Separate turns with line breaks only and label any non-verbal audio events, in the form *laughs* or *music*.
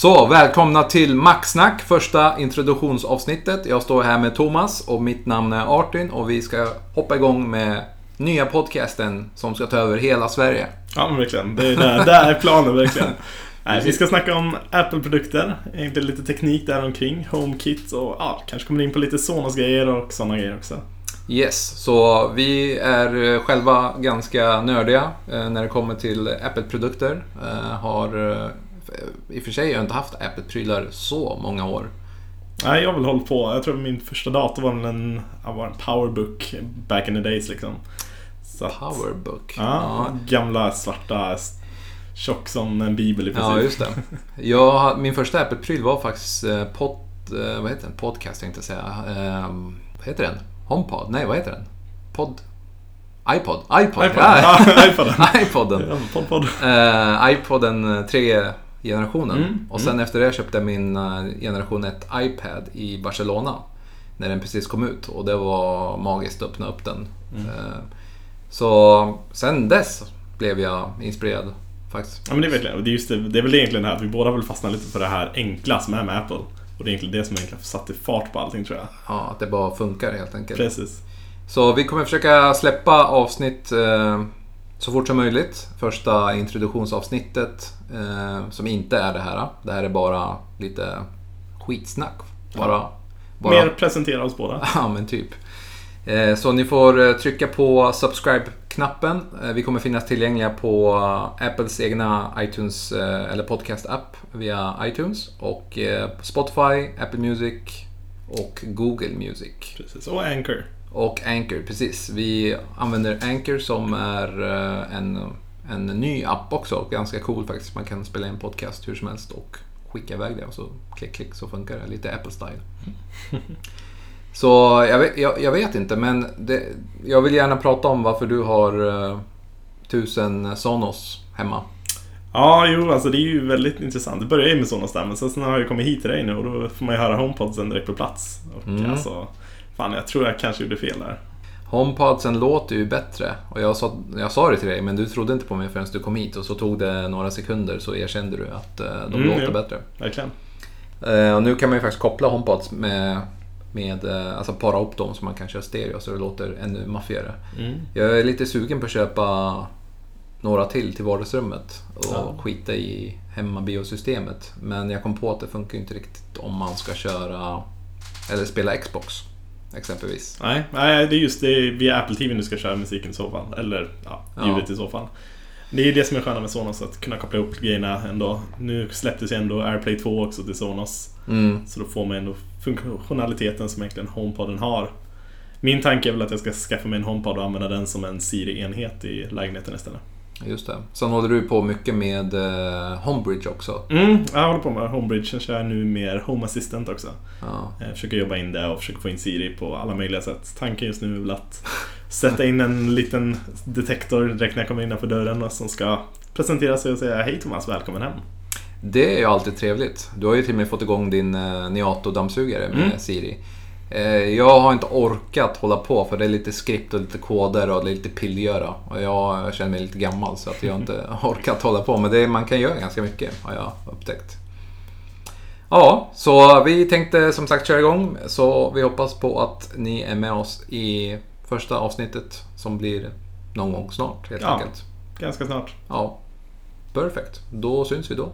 Så, välkomna till Maxsnack, första introduktionsavsnittet. Jag står här med Thomas och mitt namn är Artin och vi ska hoppa igång med nya podcasten som ska ta över hela Sverige.
Ja, men verkligen. Det är, där, där är planen verkligen. *laughs* Nej, vi ska snacka om Apple-produkter, egentligen lite teknik där omkring, HomeKit och ja, kanske kommer in på lite Sonos-grejer och sådana grejer också.
Yes, så vi är eh, själva ganska nördiga eh, när det kommer till Apple-produkter. Eh, Har i och för sig har jag inte haft Apple-prylar så många år.
Nej, jag har väl hållit på. Jag tror min första dator var en, ja, var en Powerbook back in the days liksom. Så
Powerbook.
Ja, gamla svarta, tjock som en bibel i princip.
Ja, just det. Jag, min första Apple-pryl var faktiskt eh, pod, eh, vad heter den? Podcast tänkte jag säga. Eh, vad heter den? HomePod? Nej, vad heter den? Pod? iPod? iPod?
iPod.
Ja,
Ja, iPoden. *laughs*
iPoden.
Ja.
Eh, iPoden 3-generationen.
Mm,
Och sen efter det köpte jag min eh, generation 1 iPad i Barcelona. När den precis kom ut. Och det var magiskt att öppna upp den.
Mm.
Eh, så sen dess blev jag inspirerad faktiskt.
Ja men det är verkligen, det är, just det, det är väl egentligen det här att vi båda vill fastna lite för det här enkla som är med Apple. Och det är egentligen det som egentligen satte fart på allting tror jag.
Ja, att det bara funkar helt enkelt.
Precis.
Så vi kommer försöka släppa avsnitt eh, så fort som möjligt. Första introduktionsavsnittet eh, som inte är det här. Det här är bara lite skitsnack. Bara, bara
Mer presentera oss båda. *laughs*
Ja, men typ. Eh, Så ni får eh, trycka på subscribe-knappen. Eh, Vi kommer finnas tillgängliga på Apples egna iTunes eller podcast-app via iTunes och Spotify, Apple Music och Google Music.
Precis. Och Anchor.
Och Anchor, precis. Vi använder Anchor som är eh, en, en ny app också. Ganska cool faktiskt. Man kan spela in podcast hur som helst och skicka iväg det och så klick, klick så funkar det. Lite Apple-style. *laughs* Så jag vet, jag, jag vet inte, men det, jag vill gärna prata om varför du har eh, tusen Sonos hemma.
Ja, jo, alltså det är ju väldigt intressant. Det börjar ju med sådana där, men sen så har jag kommit hit till dig nu och då får man ju höra HomePodsen direkt på plats. Och
Mm.
alltså, fan jag tror jag kanske gjorde fel där.
HomePodsen låter ju bättre. Och jag sa, jag sa det till dig, men du trodde inte på mig förrän du kom hit. Och så tog det några sekunder så erkände du att eh, de
Mm,
låter
jo.
bättre.
Verkligen.
Eh, och nu kan man ju faktiskt koppla HomePods med, med eh, alltså para upp dem så man kan köra stereo så det låter ännu maffigare.
Mm.
Jag är lite sugen på att köpa några till till vardagsrummet och
Ja.
skita i hemmabiosystemet. Men jag kom på att det funkar inte riktigt om man ska köra eller spela Xbox exempelvis.
Nej, nej, det är just det via Apple TV du ska köra musiken i så fall. Eller ja,
Ja.
ljudet i så fall. Det är det som är sköna med Sonos, att kunna koppla ihop grejerna ändå. Nu släpptes ju ändå AirPlay 2 också till Sonos.
Mm.
Så då får man ändå funktionaliteten som egentligen HomePoden har. Min tanke är väl att jag ska skaffa mig en HomePod och använda den som en Siri-enhet i lägenheten istället.
Just det. Sen håller du på mycket med eh, Homebridge också.
Mm, jag håller på med HomeBridge, sen kör jag nu mer Home Assistant också.
Ja.
Jag försöker jobba in det och försöker få in Siri på alla möjliga sätt. Tanken just nu är väl att sätta in en liten detektor direkt när jag kommer innanför dörren som ska presentera sig och säga Hej Thomas, välkommen hem.
Det är ju alltid trevligt. Du har ju till och med fått igång din eh, Niato-dammsugare med
Mm.
Siri. Eh, jag har inte orkat hålla på för det är lite skript och lite koder och det är lite pillgöra. Och jag känner mig lite gammal så att jag inte *laughs* orkat hålla på. Men det, man kan göra ganska mycket har jag upptäckt. Ja, så vi tänkte som sagt köra igång. Så vi hoppas på att ni är med oss i första avsnittet som blir någon gång snart helt
Ja.
enkelt.
Ganska snart.
Ja, perfekt. Då syns vi då.